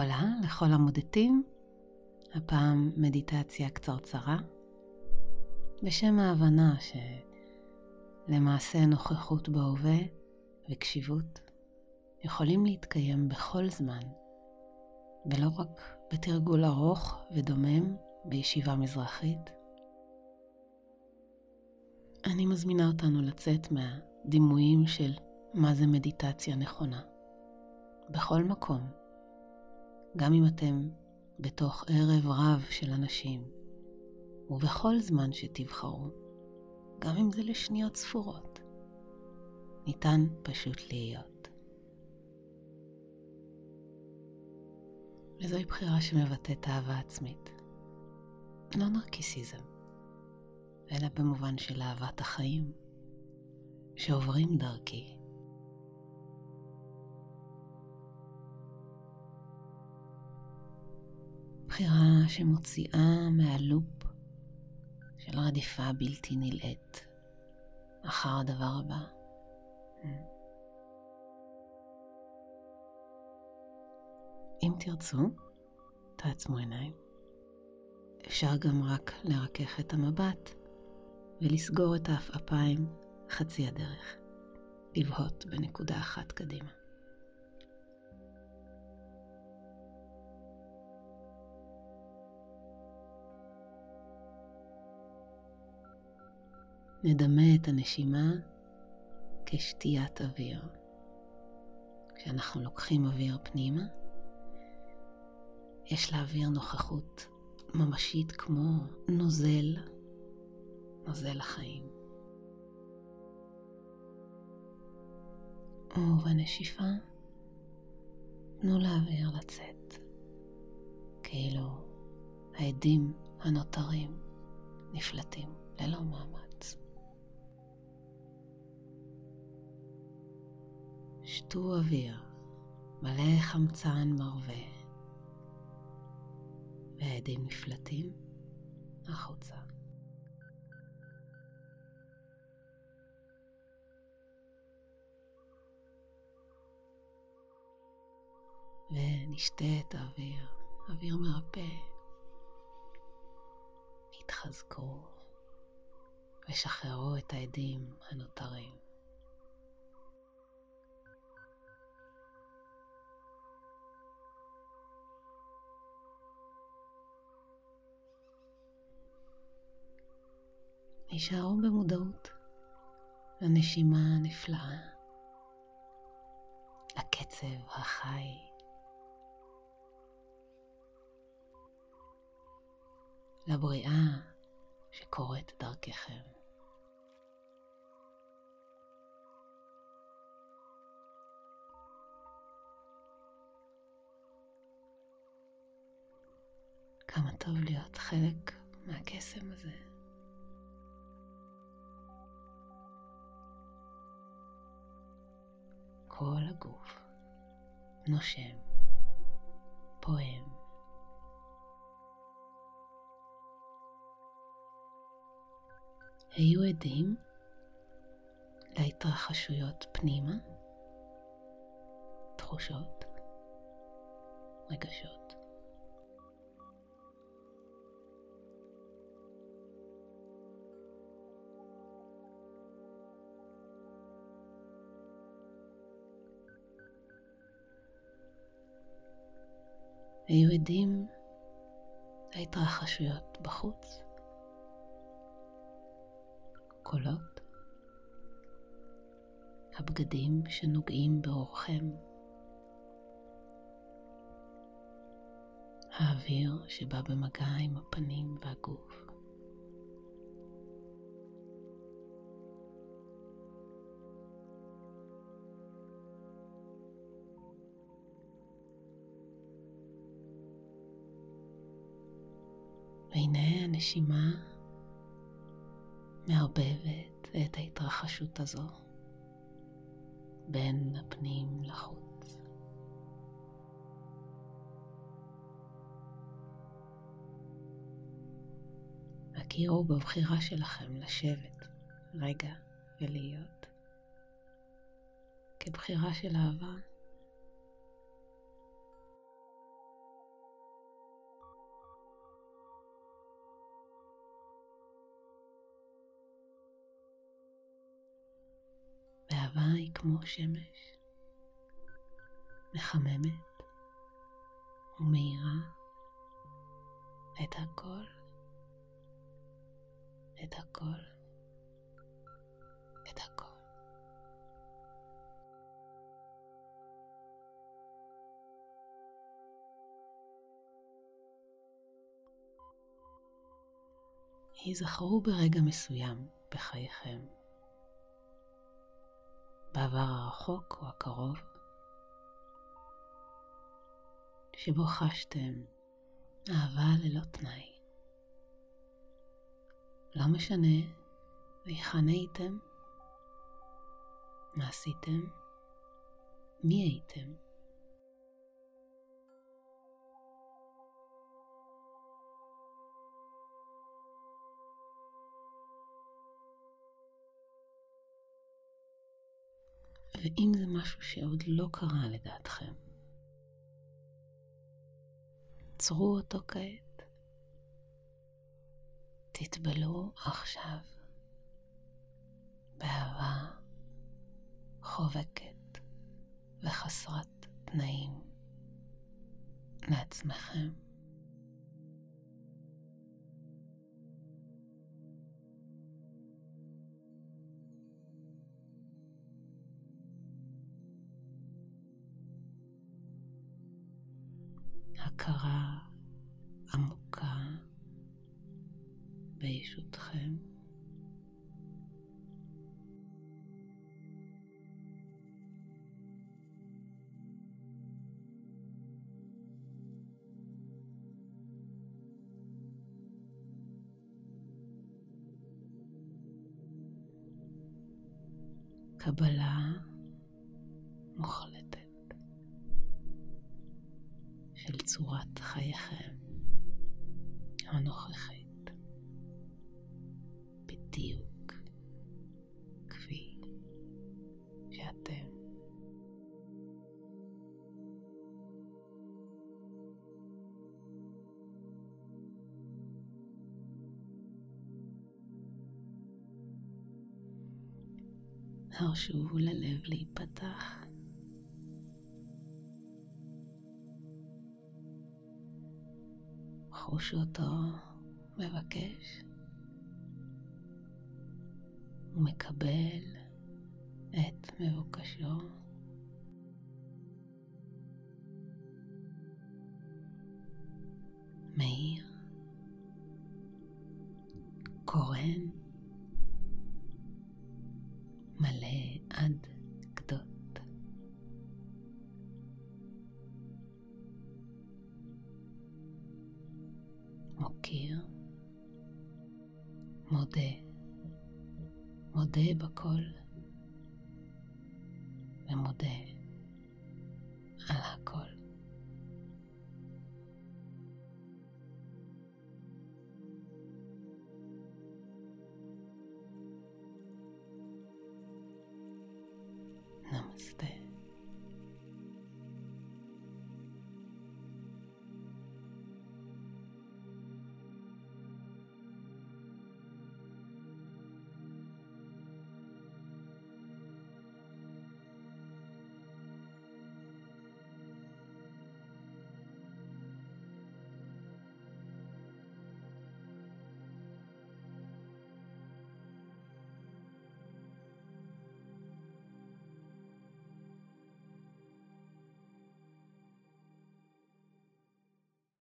הולה לכל המודדים, הפעם מדיטציה קצרצרה, בשם ההבנה שלמעשה נוכחות בהווה וקשיבות יכולים להתקיים בכל זמן, ולא רק בתרגול ארוך ודומם בישיבה מזרחית. אני מזמינה אותנו לצאת מהדימויים של מה זה מדיטציה נכונה. בכל מקום, גם אם אתם בתוך ערב רב של אנשים, ובכל זמן שתבחרו, גם אם זה לשניות ספורות, ניתן פשוט להיות. וזוהי בחירה שמבטאת אהבה עצמית. לא נרקיסיזם, אלא במובן של אהבת החיים, שעוברים דרכי. בחירה שמוציאה מהלופ של רדיפה בלתי נלאית אחר הדבר הבא. אם תרצו, תעצמו עיניים. אפשר גם רק לרכך את המבט ולסגור את העפעפיים חצי הדרך, לבהות בנקודה אחת קדימה. נדמה את הנשימה כשתיית אוויר. כשאנחנו לוקחים אוויר פנימה, יש לאוויר נוכחות ממשית כמו נוזל, נוזל החיים. ובנשיפה תנו לאוויר לצאת, כאילו העדים הנותרים נפלטים ללא מאמץ. שתו אוויר מלא חמצן מרווה. והעדים נפלטים החוצה. ונשתה את האוויר, אוויר מרפא. התחזקו ושחררו את העדים הנותרים. הישארו במודעות לנשימה הנפלאה, לקצב החי. לבריאה שקורית דרככם. כמה טוב להיות חלק מהקסם הזה. כל הגוף נושם, פועם. היו עדים להתרחשויות פנימה, תחושות, רגשות. היו עדים להתרחשויות בחוץ, קולות, הבגדים שנוגעים באורכם, האוויר שבא במגע עם הפנים והגוף. והנה הנשימה מערבבת את ההתרחשות הזו בין הפנים לחוץ. הכירו בבחירה שלכם לשבת רגע ולהיות כבחירה של אהבה אהבה היא כמו שמש, מחממת ומאירה את הכל, את הכל, את הכל. היזכרו ברגע מסוים בחייכם, בעבר הרחוק או הקרוב, שבו חשתם אהבה ללא תנאי. לא משנה היכן הייתם, מה עשיתם, מי הייתם. ואם זה משהו שעוד לא קרה לדעתכם, עצרו אותו כעת. תטבלו עכשיו באהבה חובקת וחסרת תנאים לעצמכם. הכרה עמוקה בישותכם. קבלה של צורת חייכם הנוכחית, בדיוק כפי שאתם. הרשו ללב להיפתח. חוש אותו מבקש ומקבל את מבוקשו. מאיר, קורן, מלא עד מודה, מודה בכל ומודה על הכל. נמסטה.